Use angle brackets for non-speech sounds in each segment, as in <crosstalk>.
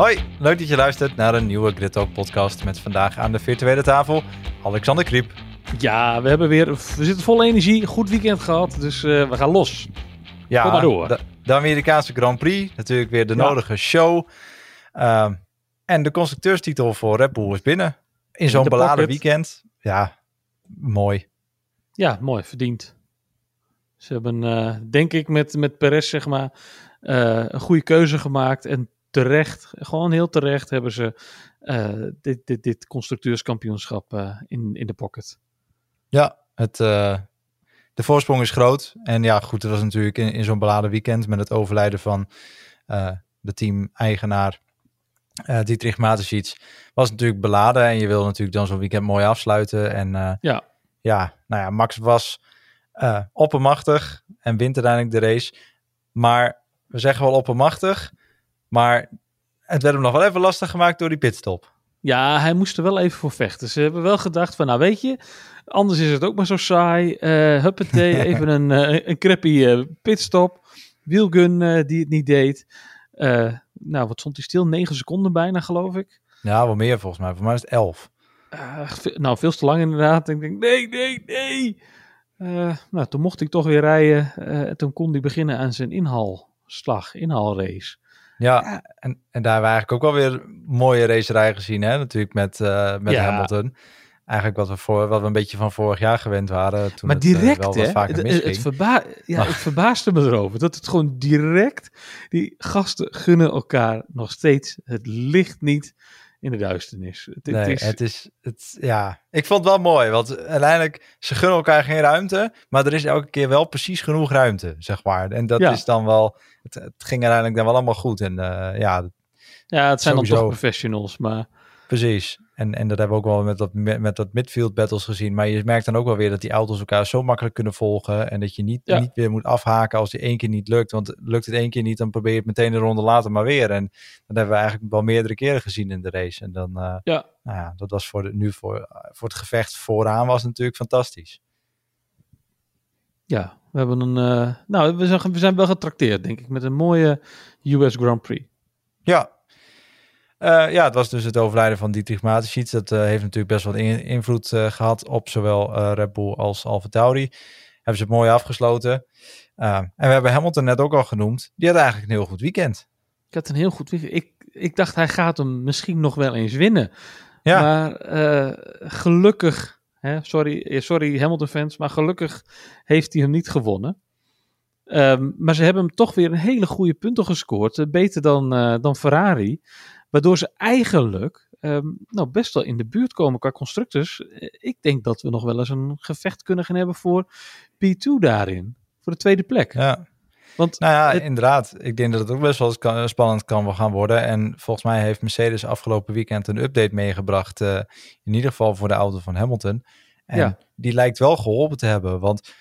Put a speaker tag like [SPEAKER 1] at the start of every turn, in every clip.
[SPEAKER 1] Hoi, leuk dat je luistert naar een nieuwe Grid Talk podcast met vandaag aan de virtuele tafel Alexander Kriep.
[SPEAKER 2] Ja, we hebben weer, we zitten vol energie, goed weekend gehad, dus uh, we gaan los.
[SPEAKER 1] Ja,
[SPEAKER 2] Kom maar door.
[SPEAKER 1] De, de, Amerikaanse Grand Prix, natuurlijk weer de ja. nodige show. Uh, en de constructeurstitel voor Red Bull is binnen. In zo'n beladen weekend. Ja, mooi.
[SPEAKER 2] Ja, mooi, verdiend. Ze hebben, uh, denk ik, met, met Perez, zeg maar, uh, een goede keuze gemaakt. En terecht, gewoon heel terecht, hebben ze uh, dit, dit, dit constructeurskampioenschap in, in de pocket.
[SPEAKER 1] Ja, het, de voorsprong is groot. En ja, goed, het was natuurlijk in, in zo'n beladen weekend met het overlijden van de team-eigenaar uh, Dietrich Mateschitz was natuurlijk beladen en je wil natuurlijk dan zo'n weekend mooi afsluiten. En
[SPEAKER 2] ja.
[SPEAKER 1] ja, nou ja, Max was oppermachtig en wint uiteindelijk de race. Maar we zeggen wel oppermachtig, maar het werd hem nog wel even lastig gemaakt door die pitstop.
[SPEAKER 2] Ja, hij moest er wel even voor vechten. Ze hebben wel gedacht van, nou weet je, anders is het ook maar zo saai. Uh, huppatee, <laughs> even een, uh, een crappy uh, pitstop. Wielgun die het niet deed. Nou, wat stond hij stil? 9 seconden bijna, geloof ik.
[SPEAKER 1] Ja, wel meer volgens mij. Voor mij is het 11.
[SPEAKER 2] Uh, nou, veel te lang inderdaad. Ik denk, nee, nee, nee. Nou, toen mocht ik toch weer rijden. Uh, toen kon hij beginnen aan zijn inhaalslag, inhaalrace.
[SPEAKER 1] Ja, ja, En, en daar hebben we eigenlijk ook wel weer mooie racerij gezien, hè? Natuurlijk met, met ja. Hamilton eigenlijk wat we, voor, wat we een beetje van vorig jaar gewend waren. Toen
[SPEAKER 2] maar
[SPEAKER 1] het,
[SPEAKER 2] direct,
[SPEAKER 1] uh, wel wat
[SPEAKER 2] hè?
[SPEAKER 1] vaker
[SPEAKER 2] Het, het, verba ja, het <laughs> verbaasde me erover dat het gewoon direct. Die gasten gunnen elkaar nog steeds het licht niet in de duisternis. Het,
[SPEAKER 1] nee,
[SPEAKER 2] het is,
[SPEAKER 1] het is, het, ja, ik vond het wel mooi, want uiteindelijk, ze gunnen elkaar geen ruimte, maar er is elke keer wel precies genoeg ruimte, zeg maar. En dat
[SPEAKER 2] Ja.
[SPEAKER 1] is dan wel, het, het ging uiteindelijk dan wel allemaal goed. En uh, ja,
[SPEAKER 2] ja, het zijn dan
[SPEAKER 1] sowieso.
[SPEAKER 2] toch professionals, maar
[SPEAKER 1] Precies. En, en dat hebben we ook wel met dat, met, dat midfield battles gezien. Maar je merkt dan ook wel weer dat die auto's elkaar zo makkelijk kunnen volgen. En dat je niet,
[SPEAKER 2] Ja.
[SPEAKER 1] niet weer moet afhaken als die één keer niet lukt. Want lukt het één keer niet, dan probeer je het meteen een ronde later maar weer. En dat hebben we eigenlijk wel meerdere keren gezien in de race. En dan, uh,
[SPEAKER 2] Ja.
[SPEAKER 1] nou ja, dat was voor de, nu voor, voor het gevecht vooraan was natuurlijk fantastisch.
[SPEAKER 2] ja, we hebben een. Uh, nou, we zijn, we zijn wel getrakteerd, denk ik, met een mooie US Grand Prix.
[SPEAKER 1] Ja. Uh, ja, het was dus het overlijden van Dietrich Mateschitz. Dat uh, heeft natuurlijk best in, invloed uh, gehad op zowel Red Bull als Alfa Tauri. Hebben ze het mooi afgesloten. en we hebben Hamilton net ook al genoemd. Die had eigenlijk een heel goed weekend.
[SPEAKER 2] Ik had een heel goed weekend. Ik, ik dacht, hij gaat hem misschien nog wel eens winnen.
[SPEAKER 1] Ja.
[SPEAKER 2] Maar gelukkig, hè, sorry, sorry Hamilton-fans, maar gelukkig heeft hij hem niet gewonnen. Um, maar ze hebben hem toch weer een hele goede punten gescoord. beter dan, dan Ferrari. Waardoor ze eigenlijk um, nou best wel in de buurt komen qua constructors. Ik denk dat we nog wel eens een gevecht kunnen gaan hebben voor P2 daarin. Voor de tweede plek.
[SPEAKER 1] Ja.
[SPEAKER 2] Want
[SPEAKER 1] nou ja, het... inderdaad. Ik denk dat het ook best wel kan, spannend kan gaan worden. En volgens mij heeft Mercedes afgelopen weekend een update meegebracht. Uh, in ieder geval voor de auto van Hamilton. En
[SPEAKER 2] ja.
[SPEAKER 1] die lijkt wel geholpen te hebben. Want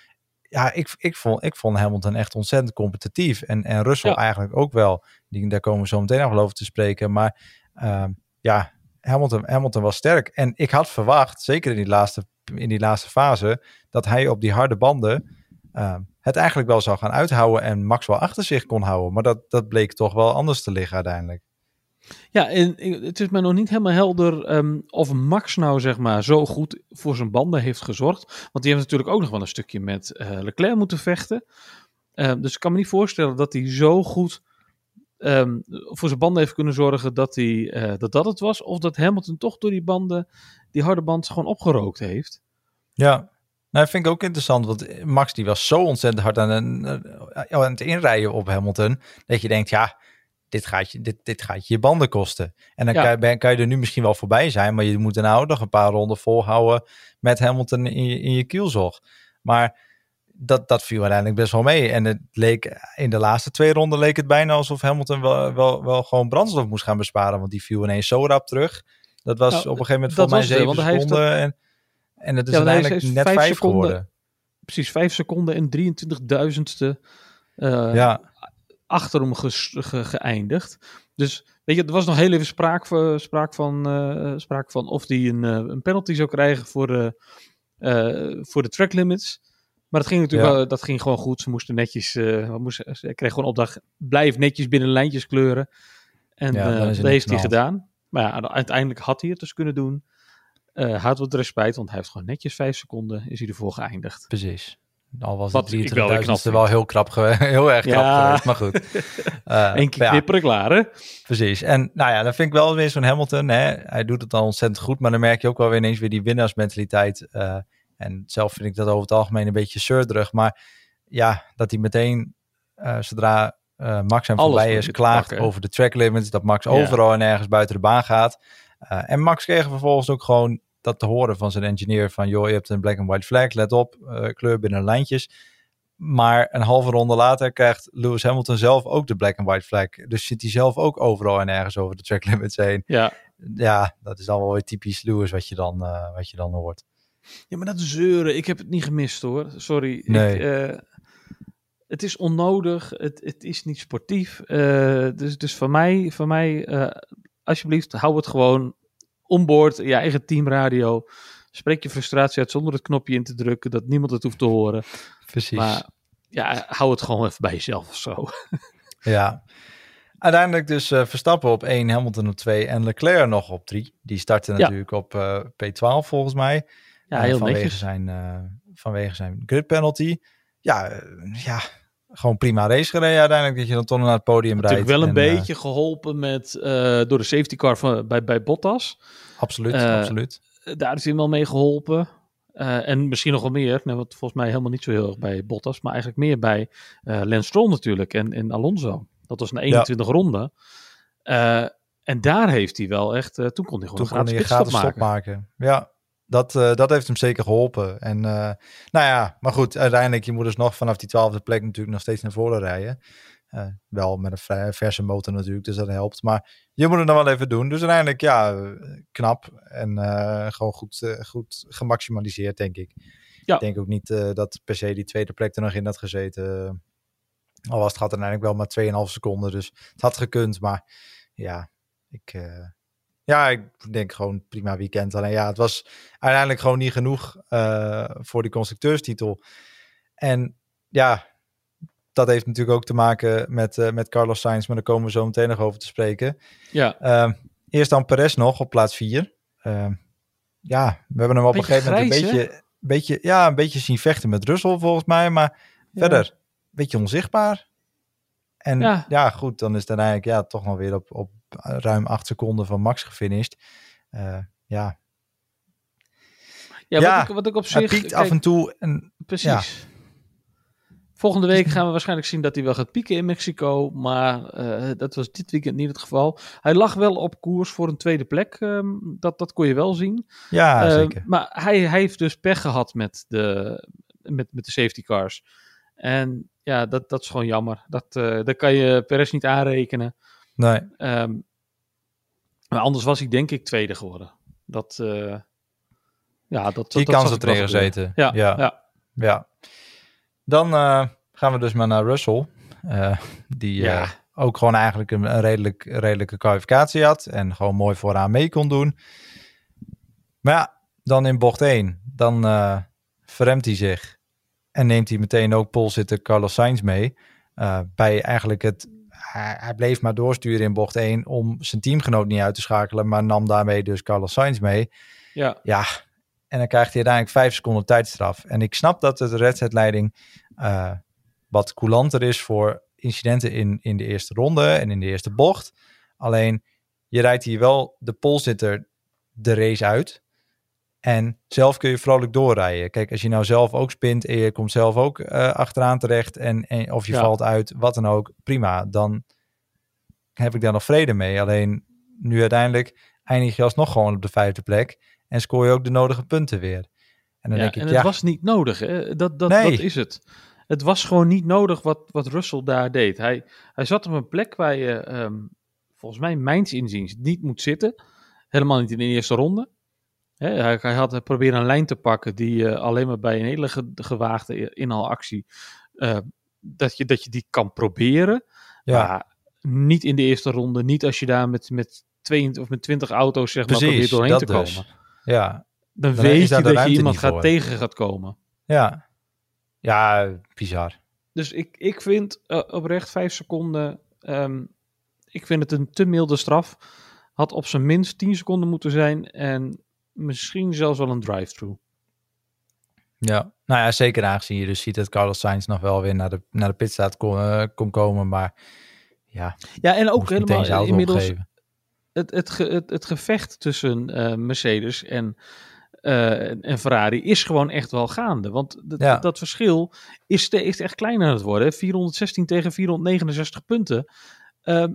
[SPEAKER 1] ja, ik, ik, vond, ik vond Hamilton echt ontzettend competitief. En, en Russell
[SPEAKER 2] Ja.
[SPEAKER 1] eigenlijk ook wel. Die, daar komen we zo meteen nog wel over te spreken. Maar uh, ja, Hamilton, Hamilton was sterk. En ik had verwacht, zeker in die laatste, in die laatste fase, dat hij op die harde banden uh, het eigenlijk wel zou gaan uithouden en Max wel achter zich kon houden. Maar dat, dat bleek toch wel anders te liggen uiteindelijk.
[SPEAKER 2] Ja, en het is mij nog niet helemaal helder um, of Max nou zeg maar zo goed voor zijn banden heeft gezorgd. Want die heeft natuurlijk ook nog wel een stukje met uh, Leclerc moeten vechten. Uh, dus ik kan me niet voorstellen dat hij zo goed um, voor zijn banden heeft kunnen zorgen dat, hij, uh, dat dat het was. Of dat Hamilton toch door die banden, die harde band gewoon opgerookt heeft.
[SPEAKER 1] Ja, nou, dat vind ik ook interessant. Want Max die was zo ontzettend hard aan, aan het inrijden op Hamilton. Dat je denkt, ja, dit gaat je, dit, dit gaat je, je banden kosten. En dan
[SPEAKER 2] Ja.
[SPEAKER 1] kan, je, kan je er nu misschien wel voorbij zijn. Maar je moet er nou nog een paar ronden volhouden met Hamilton in je, in je kielzog. Maar dat, dat viel uiteindelijk best wel mee. En het leek in de laatste twee ronden leek het bijna alsof Hamilton wel, wel, wel gewoon brandstof moest gaan besparen. Want die viel ineens zo rap terug. Dat was
[SPEAKER 2] Nou,
[SPEAKER 1] op een gegeven moment volgens mij zeven
[SPEAKER 2] hij heeft
[SPEAKER 1] seconden. En, en het is
[SPEAKER 2] Ja,
[SPEAKER 1] uiteindelijk net
[SPEAKER 2] vijf
[SPEAKER 1] vijf
[SPEAKER 2] seconden.
[SPEAKER 1] geworden.
[SPEAKER 2] Precies, 5 seconden en 23.000ste uh,
[SPEAKER 1] Ja,
[SPEAKER 2] achter hem ge- geëindigd. Dus weet je, er was nog heel even spraak, van- spraak, van, eh, spraak van of hij een, eh, een penalty zou krijgen voor de, eh, voor de track limits. Maar dat ging natuurlijk
[SPEAKER 1] Ja.
[SPEAKER 2] wel, dat ging gewoon goed. Ze moesten netjes, eh, wat moesten, ze kregen gewoon opdracht, blijf netjes binnen lijntjes kleuren. En
[SPEAKER 1] Ja,
[SPEAKER 2] eh, dat heeft hij gedaan. Maar ja, uiteindelijk had hij het dus kunnen doen. Eh hij had wat respijt, want hij heeft gewoon netjes vijf seconden is hij ervoor geëindigd.
[SPEAKER 1] Precies. Al was
[SPEAKER 2] Wat
[SPEAKER 1] het
[SPEAKER 2] ik wel weer
[SPEAKER 1] 23.000
[SPEAKER 2] knap
[SPEAKER 1] is wel heel, krap gewe- <laughs> heel erg krap
[SPEAKER 2] Ja.
[SPEAKER 1] geweest, maar goed. <laughs> Eh,
[SPEAKER 2] Eén keer
[SPEAKER 1] ja,
[SPEAKER 2] klaar hè?
[SPEAKER 1] Precies. En nou ja, dan vind ik wel weer zo'n Hamilton. Hè? Hij doet het al ontzettend goed, maar dan merk je ook wel weer ineens weer die winnaarsmentaliteit. eh en zelf vind ik dat over het algemeen een beetje surderig. Maar ja, dat hij meteen, eh, zodra Max hem
[SPEAKER 2] Alles
[SPEAKER 1] voorbij is, klaagt
[SPEAKER 2] pakken,
[SPEAKER 1] over de track limits. Dat Max
[SPEAKER 2] Ja.
[SPEAKER 1] overal en ergens buiten de baan gaat. En Max kreeg vervolgens ook gewoon dat te horen van zijn engineer. Van joh, je hebt een black and white flag, let op, eh, kleur binnen lijntjes. Maar een halve ronde later krijgt Lewis Hamilton zelf ook de black and white flag. Dus zit hij zelf ook overal en ergens over de track limits heen.
[SPEAKER 2] Ja.
[SPEAKER 1] Ja, dat is dan wel weer typisch Lewis wat je dan, eh, wat je dan hoort.
[SPEAKER 2] ja, maar dat zeuren, ik heb het niet gemist hoor. Sorry.
[SPEAKER 1] Nee.
[SPEAKER 2] Ik, eh, het is onnodig, het, het is niet sportief. Dus, dus voor mij, voor mij alsjeblieft, hou het gewoon onboord, je eigen teamradio. Spreek je frustratie uit zonder het knopje in te drukken, dat niemand het hoeft te horen.
[SPEAKER 1] Precies.
[SPEAKER 2] Maar ja, hou het gewoon even bij jezelf of zo. <laughs>
[SPEAKER 1] Ja. Uiteindelijk dus eh, Verstappen op 1, Hamilton op 2 en Leclerc nog op 3. Die startte
[SPEAKER 2] Ja.
[SPEAKER 1] natuurlijk op eh, P12 volgens mij.
[SPEAKER 2] Ja,
[SPEAKER 1] Eh,
[SPEAKER 2] heel
[SPEAKER 1] vanwege
[SPEAKER 2] netjes.
[SPEAKER 1] Zijn, vanwege zijn grid penalty. Ja, ja, gewoon prima race gereden uiteindelijk. Dat je dan toch naar het podium rijdt.
[SPEAKER 2] Natuurlijk wel een
[SPEAKER 1] En, eh,
[SPEAKER 2] beetje geholpen met, eh, door de safety car van, bij, bij Bottas.
[SPEAKER 1] absoluut,
[SPEAKER 2] eh,
[SPEAKER 1] absoluut.
[SPEAKER 2] Daar is hij wel mee geholpen. Eh, en misschien nog wel meer, nou, wat volgens mij helemaal niet zo heel erg bij Bottas, maar eigenlijk meer bij eh Lance Stroll natuurlijk en, en Alonso. Dat was een 21 ronde. Eh, en daar heeft hij wel echt, toen kon hij gewoon een gratis maken.
[SPEAKER 1] stop maken. Ja, dat, eh, dat heeft hem zeker geholpen. En eh, nou ja, maar goed, uiteindelijk, je moet dus nog vanaf die twaalfde plek natuurlijk nog steeds naar voren rijden. Eh, wel met een vrij verse motor natuurlijk, dus dat helpt. Maar je moet het dan wel even doen. Dus uiteindelijk, ja, knap. En gewoon goed, goed gemaximaliseerd, denk ik.
[SPEAKER 2] Ja.
[SPEAKER 1] Ik denk ook niet dat per se die tweede plek er nog in had gezeten. Al was het gaat uiteindelijk wel maar 2,5 seconden. Dus het had gekund. Maar ja, ik, ja, ik denk gewoon prima weekend. Alleen ja, het was uiteindelijk gewoon niet genoeg eh, voor die constructeurstitel. En ja, dat heeft natuurlijk ook te maken met, eh, met Carlos Sainz. Maar daar komen we zo meteen nog over te spreken.
[SPEAKER 2] Ja,
[SPEAKER 1] Eh, eerst dan Perez nog op plaats 4. ja, we hebben hem op
[SPEAKER 2] Beetje
[SPEAKER 1] een gegeven moment
[SPEAKER 2] grijs,
[SPEAKER 1] een beetje, beetje, ja, een beetje zien vechten met Russell volgens mij. Maar
[SPEAKER 2] Ja.
[SPEAKER 1] verder, een beetje onzichtbaar. En
[SPEAKER 2] Ja.
[SPEAKER 1] ja. goed, dan is het uiteindelijk ja, toch nog weer op, op ruim 8 seconden van Max gefinished. Eh, ja,
[SPEAKER 2] ja,
[SPEAKER 1] Ja,
[SPEAKER 2] wat, ik, wat ik op zich...
[SPEAKER 1] piekt
[SPEAKER 2] kijk,
[SPEAKER 1] af en toe. En
[SPEAKER 2] Precies. Volgende week gaan we waarschijnlijk zien dat hij wel gaat pieken in Mexico. Maar eh, dat was dit weekend niet het geval. Hij lag wel op koers voor een tweede plek. ehm, dat, dat kon je wel zien.
[SPEAKER 1] ja,
[SPEAKER 2] Eh,
[SPEAKER 1] zeker.
[SPEAKER 2] Maar hij, hij heeft dus pech gehad met de, met, met de safety cars. En ja, dat, dat is gewoon jammer. Dat, dat kan je Perez niet aanrekenen.
[SPEAKER 1] Nee,
[SPEAKER 2] Ehm, maar anders was hij denk ik tweede geworden. Dat, eh, ja, dat, dat,
[SPEAKER 1] die
[SPEAKER 2] dat
[SPEAKER 1] kans
[SPEAKER 2] ik
[SPEAKER 1] erin
[SPEAKER 2] gebeuren.
[SPEAKER 1] gezeten.
[SPEAKER 2] Ja,
[SPEAKER 1] ja.
[SPEAKER 2] ja.
[SPEAKER 1] Ja. Dan eh, gaan we dus maar naar Russell. eh, die
[SPEAKER 2] Ja.
[SPEAKER 1] ook gewoon eigenlijk een, een redelijk, redelijke kwalificatie had. En gewoon mooi vooraan mee kon doen. Maar ja, dan in bocht 1. Dan verremt hij zich. En neemt hij meteen ook polzitter Carlos Sainz mee. bij eigenlijk het... Hij, hij bleef maar doorsturen in bocht 1 om zijn teamgenoot niet uit te schakelen. Maar nam daarmee dus Carlos Sainz mee.
[SPEAKER 2] ja.
[SPEAKER 1] Ja, en dan krijgt hij uiteindelijk vijf seconden tijdstraf. En ik snap dat de redsetleiding eh wat coulanter is voor incidenten in, in de eerste ronde en in de eerste bocht. Alleen, je rijdt hier wel de polzitter de race uit. En zelf kun je vrolijk doorrijden. Kijk, als je nou zelf ook spint en je komt zelf ook eh, achteraan terecht en, en of je
[SPEAKER 2] Ja.
[SPEAKER 1] valt uit, wat dan ook, prima. Dan heb ik daar nog vrede mee. Alleen nu uiteindelijk eindig je alsnog gewoon op de vijfde plek en scoor je ook de nodige punten weer. En dan
[SPEAKER 2] Ja,
[SPEAKER 1] denk ik,
[SPEAKER 2] en het
[SPEAKER 1] ja,
[SPEAKER 2] was niet nodig. Hè? Dat, dat,
[SPEAKER 1] Nee.
[SPEAKER 2] dat is het. Het was gewoon niet nodig wat, wat Russell daar deed. Hij, hij zat op een plek waar je, ehm, volgens mij, mijns inziens, niet moet zitten. Helemaal niet in de eerste ronde. Hij, hij had hij probeerde een lijn te pakken die eh, alleen maar bij een hele ge- gewaagde inhaalactie, eh, dat, je, dat je die kan proberen.
[SPEAKER 1] ja,
[SPEAKER 2] Maar niet in de eerste ronde. Niet als je daar met, met, 22 of met 20 auto's zeg maar,
[SPEAKER 1] Precies,
[SPEAKER 2] probeert doorheen te
[SPEAKER 1] dus.
[SPEAKER 2] komen.
[SPEAKER 1] ja,
[SPEAKER 2] Dan,
[SPEAKER 1] Dan
[SPEAKER 2] weet je dat je iemand gaat
[SPEAKER 1] voor.
[SPEAKER 2] tegen gaat komen.
[SPEAKER 1] ja. Ja, bizar.
[SPEAKER 2] Dus ik, ik vind eh, oprecht vijf seconden. ehm, ik vind het een te milde straf. Had op zijn minst 10 seconden moeten zijn en misschien zelfs wel een drive-through.
[SPEAKER 1] Ja, nou ja, zeker aangezien je dus ziet dat Carlos Sainz nog wel weer naar de, naar de pitstraat kon, uh, kon komen. Maar ja,
[SPEAKER 2] ja en ook helemaal inmiddels het, het, het, het gevecht tussen uh, Mercedes en, uh, en Ferrari is gewoon echt wel gaande. Want dat, dat verschil is, is echt kleiner aan het worden. 416 tegen 469 punten. Uh,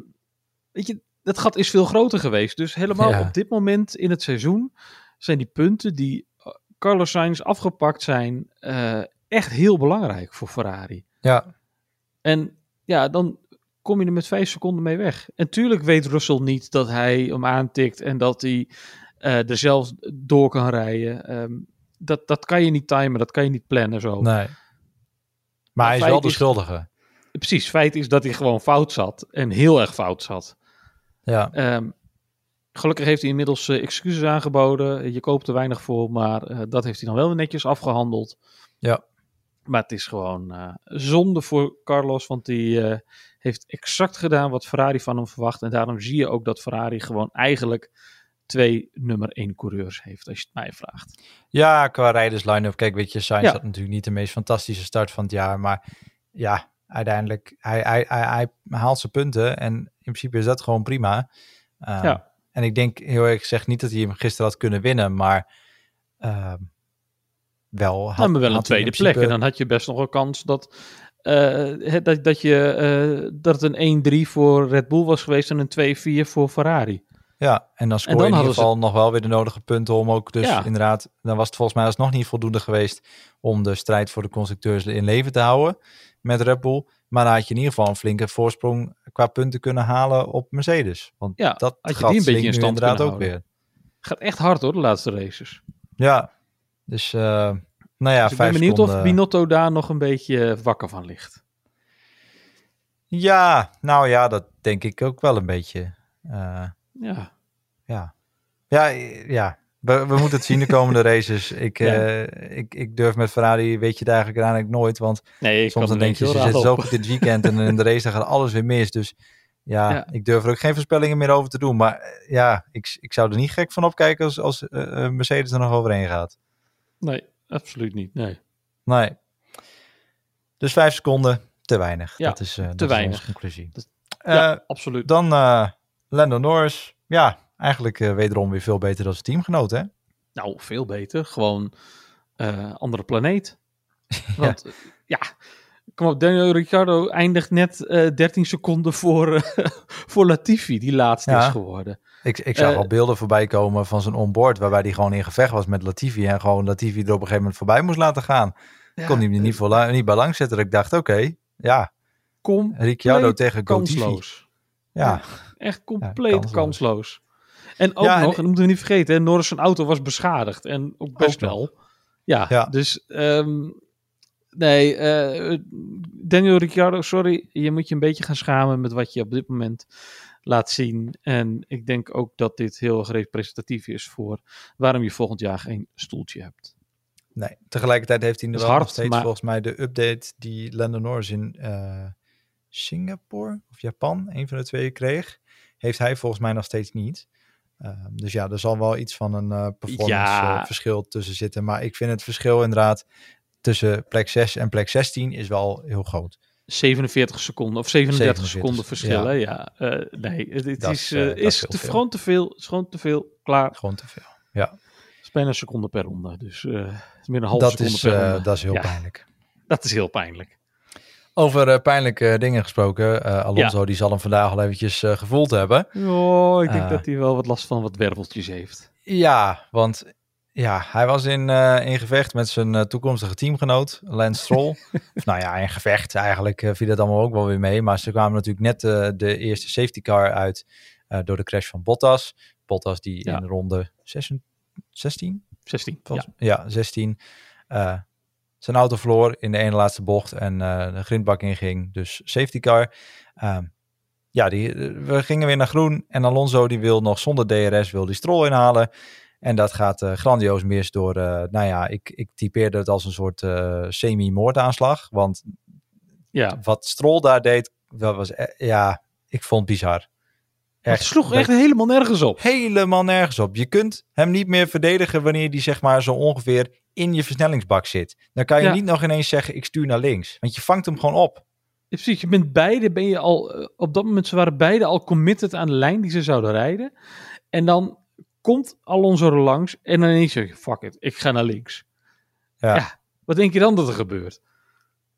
[SPEAKER 2] weet je, dat gat is veel groter geweest. Dus helemaal ja. op dit moment in het seizoen zijn die punten die Carlos Sainz afgepakt zijn uh, echt heel belangrijk voor Ferrari.
[SPEAKER 1] Ja.
[SPEAKER 2] En ja, dan kom je er met vijf seconden mee weg. En tuurlijk weet Russell niet dat hij hem aantikt en dat hij uh, er zelf door kan rijden. Um, dat, dat kan je niet timen, dat kan je niet plannen zo.
[SPEAKER 1] Nee. Maar, hij is wel de schuldige.
[SPEAKER 2] Precies, feit is dat hij gewoon fout zat en heel erg fout zat.
[SPEAKER 1] Ja.
[SPEAKER 2] Um, Gelukkig heeft hij inmiddels uh, excuses aangeboden. Je koopt er weinig voor, maar uh, dat heeft hij dan wel netjes afgehandeld.
[SPEAKER 1] Ja.
[SPEAKER 2] Maar het is gewoon uh, zonde voor Carlos, want die heeft exact gedaan wat Ferrari van hem verwacht. En daarom zie je ook dat Ferrari gewoon eigenlijk twee nummer één coureurs heeft, als je het mij vraagt.
[SPEAKER 1] Ja, qua rijders line-up. Kijk, weet je, Sainz ja. had natuurlijk niet de meest fantastische start van het jaar, maar ja, uiteindelijk, hij, hij, hij, hij haalt zijn punten en in principe is dat gewoon prima. Uh,
[SPEAKER 2] ja.
[SPEAKER 1] En ik denk heel erg gezegd niet dat hij hem gisteren had kunnen winnen, maar uh, wel had,
[SPEAKER 2] nou, maar wel een tweede principe... plek. En dan had je best nog een kans dat, uh, dat, dat, je, uh, dat het een 1-3 voor Red Bull was geweest en een 2-4 voor Ferrari.
[SPEAKER 1] Ja, en dan scoor je in ieder geval ze... nog wel weer de nodige punten om ook dus ja. inderdaad, dan was het volgens mij alsnog niet voldoende geweest om de strijd voor de constructeurs in leven te houden met Red Bull. Maar dan had je in ieder geval een flinke voorsprong qua punten kunnen halen op Mercedes. Want
[SPEAKER 2] ja,
[SPEAKER 1] dat
[SPEAKER 2] had je die een beetje in stand
[SPEAKER 1] inderdaad ook
[SPEAKER 2] houden.
[SPEAKER 1] weer.
[SPEAKER 2] Gaat echt hard hoor, de laatste races.
[SPEAKER 1] Ja, dus uh, nou ja,
[SPEAKER 2] dus ik ben benieuwd
[SPEAKER 1] seconden...
[SPEAKER 2] of Binotto daar nog een beetje wakker van ligt.
[SPEAKER 1] Ja, nou ja, dat denk ik ook wel een beetje. Uh,
[SPEAKER 2] ja.
[SPEAKER 1] Ja. Ja, ja. We, we moeten het zien de komende <laughs> races. Ik, ja. uh, ik, ik durf met Ferrari, weet je het eigenlijk uiteindelijk nooit. Want
[SPEAKER 2] nee,
[SPEAKER 1] soms dan denk je, ze zitten zo goed het weekend en in de <laughs> race dan gaat alles weer mis. Dus ja, ja, ik durf er ook geen voorspellingen meer over te doen. Maar ja, ik, ik zou er niet gek van opkijken als, als uh, Mercedes er nog overheen gaat.
[SPEAKER 2] Nee, absoluut niet. Nee.
[SPEAKER 1] Nee. Dus vijf seconden, te weinig.
[SPEAKER 2] Ja,
[SPEAKER 1] dat is, uh,
[SPEAKER 2] te
[SPEAKER 1] dat
[SPEAKER 2] weinig.
[SPEAKER 1] Is onze conclusie.
[SPEAKER 2] Ja, absoluut.
[SPEAKER 1] Dan Lando Norris. Ja, eigenlijk uh, wederom weer veel beter dan zijn teamgenoot, hè?
[SPEAKER 2] Nou, veel beter. Gewoon uh, andere planeet. <laughs> Want ja, ja kom op, Daniel Ricciardo eindigt net uh, 13 seconden voor, <laughs> voor Latifi, die laatste ja. is geworden.
[SPEAKER 1] Ik, ik zag al beelden voorbij komen van zijn onboard, waarbij hij gewoon in gevecht was met Latifi en gewoon Latifi er op een gegeven moment voorbij moest laten gaan. Ja, kon hij niet, voor, niet bij lang zetten. Ik dacht, oké, okay, ja.
[SPEAKER 2] Kom.
[SPEAKER 1] Ricciardo tegen
[SPEAKER 2] kansloos.
[SPEAKER 1] Ja.
[SPEAKER 2] ja. Echt compleet kansloos. kansloos. En ook ja, nog, en dat moeten we niet vergeten, Norris zijn auto was beschadigd. En ook best ook wel. Ja,
[SPEAKER 1] ja,
[SPEAKER 2] dus um, nee, uh, Daniel Ricciardo, sorry, je moet je een beetje gaan schamen met wat je op dit moment laat zien. En ik denk ook dat dit heel erg representatief is voor waarom je volgend jaar geen stoeltje hebt.
[SPEAKER 1] Nee, tegelijkertijd heeft hij nu wel
[SPEAKER 2] hard,
[SPEAKER 1] nog steeds
[SPEAKER 2] maar...
[SPEAKER 1] volgens mij de update die Lando Norris in uh, Singapore of Japan, een van de twee, kreeg. Heeft hij volgens mij nog steeds niet. Uh, dus ja, er zal wel iets van een uh, performance
[SPEAKER 2] Ja.
[SPEAKER 1] uh, verschil tussen zitten. Maar ik vind het verschil inderdaad tussen plek 6 en plek 16 is wel heel groot.
[SPEAKER 2] 47 seconden of 37
[SPEAKER 1] 47,
[SPEAKER 2] seconden verschil.
[SPEAKER 1] ja.
[SPEAKER 2] hè? Ja, eh, nee, het, het
[SPEAKER 1] Dat
[SPEAKER 2] is,
[SPEAKER 1] is,
[SPEAKER 2] eh,
[SPEAKER 1] eh,
[SPEAKER 2] te,
[SPEAKER 1] veel.
[SPEAKER 2] gewoon te veel. Het is gewoon te veel. Klaar.
[SPEAKER 1] Gewoon te veel. Ja,
[SPEAKER 2] Het is bijna een seconde per ronde. Dus eh, meer een halve
[SPEAKER 1] dat
[SPEAKER 2] seconde
[SPEAKER 1] is,
[SPEAKER 2] per
[SPEAKER 1] eh,
[SPEAKER 2] ronde.
[SPEAKER 1] dat is heel
[SPEAKER 2] Ja.
[SPEAKER 1] pijnlijk. <laughs>
[SPEAKER 2] Dat is heel pijnlijk.
[SPEAKER 1] Over eh, pijnlijke dingen gesproken. eh, Alonso die zal hem vandaag al eventjes eh, gevoeld hebben.
[SPEAKER 2] Oh, ik denk
[SPEAKER 1] Eh.
[SPEAKER 2] dat hij wel wat last van wat werveltjes heeft.
[SPEAKER 1] Ja, want ja, hij was in, eh, in gevecht met zijn eh, toekomstige teamgenoot, Lance Stroll. <laughs> Of nou ja, in gevecht eigenlijk eh, viel het allemaal ook wel weer mee. Maar ze kwamen natuurlijk net eh, de eerste safety car uit eh, door de crash van Bottas. Bottas die
[SPEAKER 2] Ja.
[SPEAKER 1] in ronde 16, 16
[SPEAKER 2] 16. Ja.
[SPEAKER 1] ja. 16 eh, zijn auto verloor in de ene laatste bocht en eh, de grindbak inging. Dus safety car. Ehm, ja, die, we gingen weer naar groen en Alonso die wil nog zonder DRS wil die strol inhalen. En dat gaat eh, grandioos mis door, eh, nou ja, ik, ik typeerde het als een soort eh, semi-moordaanslag. Want
[SPEAKER 2] ja.
[SPEAKER 1] wat Stroll daar deed, dat was, eh, ja, ik vond het bizar.
[SPEAKER 2] Het sloeg echt helemaal nergens op.
[SPEAKER 1] Helemaal nergens op. Je kunt hem niet meer verdedigen wanneer die zeg maar zo ongeveer in je versnellingsbak zit. Dan kan je
[SPEAKER 2] Ja.
[SPEAKER 1] niet nog ineens zeggen ik stuur naar links. Want je vangt hem gewoon op.
[SPEAKER 2] Ja, Precies, je bent beide, ben je al, eh, op dat moment, ze waren beide al committed aan de lijn die ze zouden rijden. En dan komt Alonso er langs en dan ineens zeg je, fuck it, ik ga naar links.
[SPEAKER 1] Ja.
[SPEAKER 2] Ja. Wat denk je dan dat er gebeurt?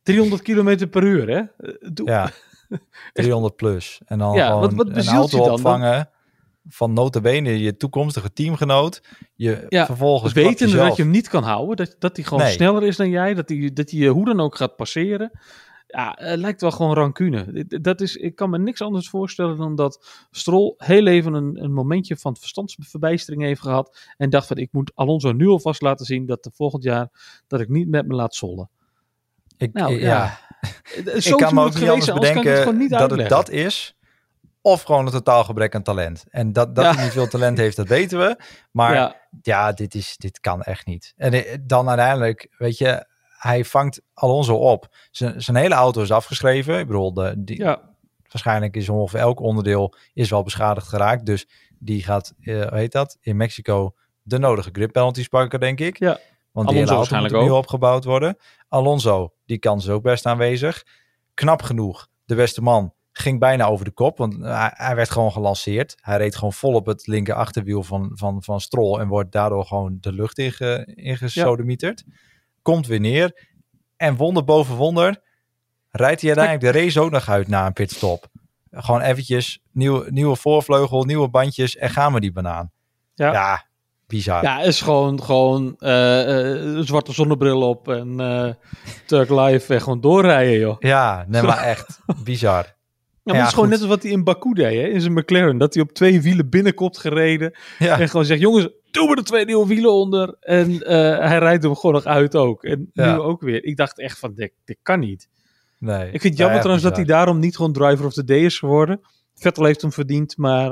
[SPEAKER 2] 300 kilometer per uur, hè? Eh, Doe,
[SPEAKER 1] Ja. <laughs> <laughs> 300 plus. En dan
[SPEAKER 2] Ja, wat- wat
[SPEAKER 1] een auto
[SPEAKER 2] je dan?
[SPEAKER 1] opvangen van notabene je toekomstige teamgenoot. Je
[SPEAKER 2] Ja,
[SPEAKER 1] vervolgens
[SPEAKER 2] Wetende
[SPEAKER 1] jezelf-
[SPEAKER 2] dat je hem niet kan houden, dat, dat hij gewoon
[SPEAKER 1] Nee.
[SPEAKER 2] sneller is dan jij, dat hij, dat hij je hoe dan ook gaat passeren. Ja, het lijkt wel gewoon rancune. Dat is, ik kan me niks anders voorstellen dan dat Stroll heel even een, een momentje van verstandsverbijstering heeft gehad. En dacht van, ik moet Alonso nu alvast laten zien dat de volgend jaar dat ik niet met me laat zollen.
[SPEAKER 1] Ik,
[SPEAKER 2] Nou,
[SPEAKER 1] ja.
[SPEAKER 2] ja. <laughs>
[SPEAKER 1] ik kan me ook niet anders bedenken
[SPEAKER 2] niet
[SPEAKER 1] dat het dat is. Of gewoon een totaal gebrek aan talent. En dat, dat
[SPEAKER 2] Ja.
[SPEAKER 1] hij niet veel talent heeft, dat weten we. Maar ja,
[SPEAKER 2] Ja,
[SPEAKER 1] dit, is, dit kan echt niet. En eh, dan uiteindelijk, weet je, hij vangt Alonso op. Zijn, zijn hele auto is afgeschreven. Ik bedoel, de, die,
[SPEAKER 2] ja,
[SPEAKER 1] waarschijnlijk is ongeveer elk onderdeel is wel beschadigd geraakt. Dus die gaat, eh, hoe heet dat, in Mexico de nodige grip penalties pakken, denk ik.
[SPEAKER 2] Ja.
[SPEAKER 1] Want die
[SPEAKER 2] Alonso
[SPEAKER 1] moet
[SPEAKER 2] waarschijnlijk
[SPEAKER 1] opnieuw
[SPEAKER 2] ook.
[SPEAKER 1] opgebouwd worden. Alonso, die kans is ook best aanwezig. Knap genoeg, de beste man ging bijna over de kop, want hij, hij werd gewoon gelanceerd. Hij reed gewoon vol op het linker achterwiel van, van, van Stroll en wordt daardoor gewoon de lucht inge, ingesodemieterd. Komt weer neer en wonder boven wonder rijdt hij uiteindelijk de race ook nog uit na een pitstop. Gewoon eventjes nieuwe, nieuwe voorvleugel, nieuwe bandjes en gaan we die banaan.
[SPEAKER 2] Ja.
[SPEAKER 1] ja bizar.
[SPEAKER 2] ja, is gewoon, gewoon eh, eh, zwarte zonnebril op en eh Turk Live en gewoon doorrijden, joh.
[SPEAKER 1] Ja, nee, maar echt bizar.
[SPEAKER 2] Ja, maar
[SPEAKER 1] Ja,
[SPEAKER 2] het is gewoon
[SPEAKER 1] goed.
[SPEAKER 2] net als wat hij in Baku deed, hè, in zijn McLaren. Dat hij op twee wielen binnenkomt gereden.
[SPEAKER 1] Ja,
[SPEAKER 2] En gewoon zegt, jongens, doe me er twee nieuwe wielen onder. En hij rijdt hem gewoon nog uit ook. En
[SPEAKER 1] Ja.
[SPEAKER 2] nu ook weer. Ik dacht echt van, dit, dit kan niet.
[SPEAKER 1] nee.
[SPEAKER 2] Ik vind het jammer
[SPEAKER 1] Ja,
[SPEAKER 2] trouwens dat hij daarom niet gewoon driver of the day is geworden. Vettel heeft hem verdiend, maar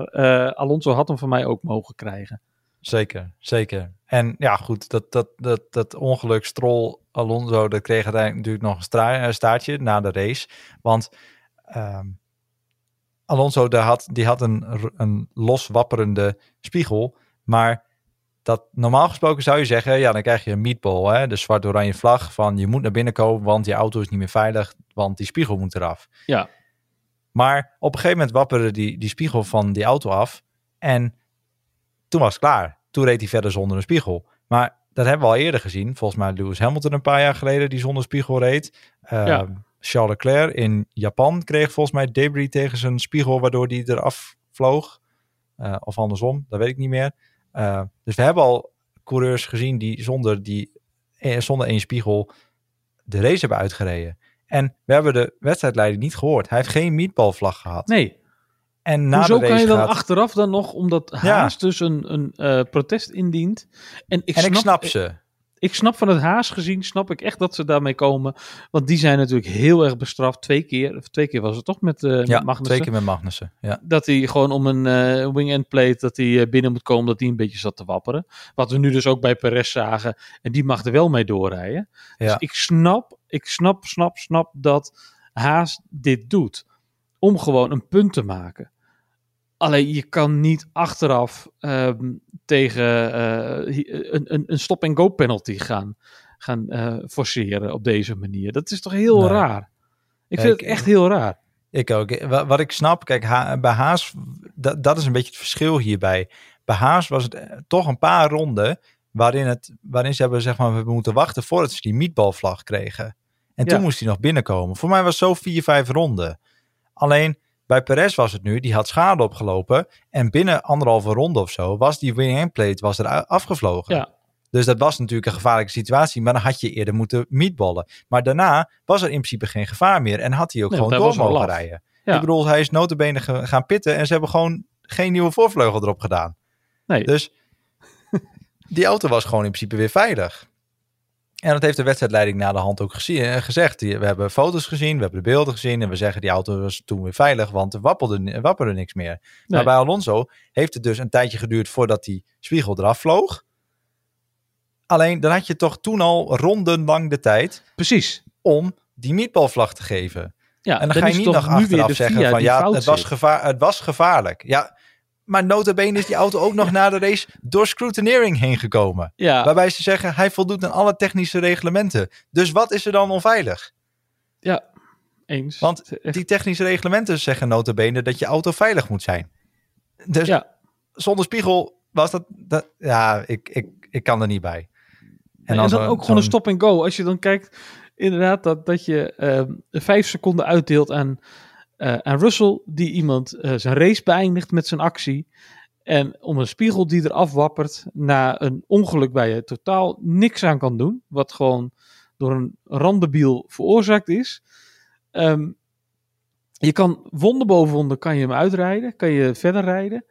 [SPEAKER 2] Alonso had hem van mij ook mogen krijgen.
[SPEAKER 1] Zeker, zeker. En ja, goed, dat, dat, dat, dat ongeluk Stroll Alonso, dat kreeg uiteindelijk natuurlijk nog een stra- eh, staartje na de race. Want ehm, Alonso daar had, die had een, een loswapperende spiegel, maar dat normaal gesproken zou je zeggen, ja, dan krijg je een meatball, hè, de zwart-oranje vlag van je moet naar binnen komen, want je auto is niet meer veilig, want die spiegel moet eraf.
[SPEAKER 2] Ja.
[SPEAKER 1] Maar op een gegeven moment wapperde die, die spiegel van die auto af en toen was het klaar. Toen reed hij verder zonder een spiegel. Maar dat hebben we al eerder gezien. Volgens mij Lewis Hamilton een paar jaar geleden die zonder spiegel reed. Uh,
[SPEAKER 2] Ja.
[SPEAKER 1] Charles Leclerc in Japan kreeg volgens mij debris tegen zijn spiegel, waardoor die eraf vloog. Uh, of andersom, dat weet ik niet meer. Uh, dus we hebben al coureurs gezien die zonder, die, eh, zonder één spiegel de race hebben uitgereden. En we hebben de wedstrijdleider niet gehoord. Hij heeft geen meatballvlag gehad.
[SPEAKER 2] Nee.
[SPEAKER 1] En na
[SPEAKER 2] Hoezo kan je dan
[SPEAKER 1] gaat...
[SPEAKER 2] achteraf dan nog, omdat Haas dus een, een uh, protest indient. En ik
[SPEAKER 1] en
[SPEAKER 2] snap,
[SPEAKER 1] ik snap ze.
[SPEAKER 2] Ik, ik snap van het Haas gezien, snap ik echt dat ze daarmee komen. Want die zijn natuurlijk heel erg bestraft. Twee keer, of twee keer was het toch met, uh,
[SPEAKER 1] ja,
[SPEAKER 2] met Magnussen?
[SPEAKER 1] twee keer met Magnussen. Ja.
[SPEAKER 2] Dat hij gewoon om een uh, wing-end plate, dat hij binnen moet komen, dat hij een beetje zat te wapperen. Wat we nu dus ook bij Perez zagen. En die mag er wel mee doorrijden. Ja. Dus ik snap, ik snap, snap, snap dat Haas dit doet. Om gewoon een punt te maken. Alleen je kan niet achteraf um, tegen uh, een, een, een stop-and-go penalty gaan, gaan uh, forceren op deze manier. Dat is toch heel nee. raar? Ik vind het echt heel raar.
[SPEAKER 1] Ik ook. Wat ik snap, kijk, ha bij Haas, dat, dat is een beetje het verschil hierbij. Bij Haas was het eh, toch een paar ronden waarin, het, waarin ze hebben, zeg maar, we moeten wachten voordat ze die meatballvlag kregen. En toen moest hij nog binnenkomen. Voor mij was het zo vier, vijf ronden. Alleen bij Perez was het nu, die had schade opgelopen. En binnen anderhalve ronde of zo was die winning plate was er afgevlogen.
[SPEAKER 2] Ja.
[SPEAKER 1] Dus dat was natuurlijk een gevaarlijke situatie. Maar dan had je eerder moeten meatballen. Maar daarna was er in principe geen gevaar meer. En had hij ook nee, gewoon door mogen rijden. Ja. Ik bedoel, hij is notabene gaan pitten. En ze hebben gewoon geen nieuwe voorvleugel erop gedaan.
[SPEAKER 2] Nee.
[SPEAKER 1] Dus <laughs> die auto was gewoon in principe weer veilig. En dat heeft de wedstrijdleiding na de hand ook gezien, eh, gezegd. We hebben foto's gezien, we hebben de beelden gezien. En we zeggen die auto was toen weer veilig, want er wapperde, wapperde niks meer. Nee. Maar bij Alonso heeft het dus een tijdje geduurd voordat die spiegel eraf vloog. Alleen dan had je toch toen al rondenlang de tijd.
[SPEAKER 2] Precies.
[SPEAKER 1] Om die meatballvlag te geven.
[SPEAKER 2] Ja,
[SPEAKER 1] en dan, dan ga je niet nog achteraf zeggen van ja, het was, gevaar, het was gevaarlijk. Ja, Maar notabene is die auto ook nog na de race door scrutineering heen gekomen.
[SPEAKER 2] Ja,
[SPEAKER 1] Waarbij ze zeggen, hij voldoet aan alle technische reglementen. Dus wat is er dan onveilig?
[SPEAKER 2] ja, eens.
[SPEAKER 1] Want die technische reglementen zeggen notabene dat je auto veilig moet zijn. Dus
[SPEAKER 2] ja,
[SPEAKER 1] zonder spiegel was dat... dat ja, ik, ik, ik kan er niet bij.
[SPEAKER 2] en,
[SPEAKER 1] dan
[SPEAKER 2] dan
[SPEAKER 1] zo'n-
[SPEAKER 2] ook gewoon een stop and go. Als je dan kijkt, inderdaad, dat, dat je ehm, vijf seconden uitdeelt aan, eh, aan Russell, die iemand eh, zijn race beëindigt met zijn actie. En om een spiegel die eraf wappert na een ongeluk waar je totaal niks aan kan doen. Wat gewoon door een randebiel veroorzaakt is. Ehm, je kan wonder boven wonder kan je hem uitrijden, kan je verder rijden.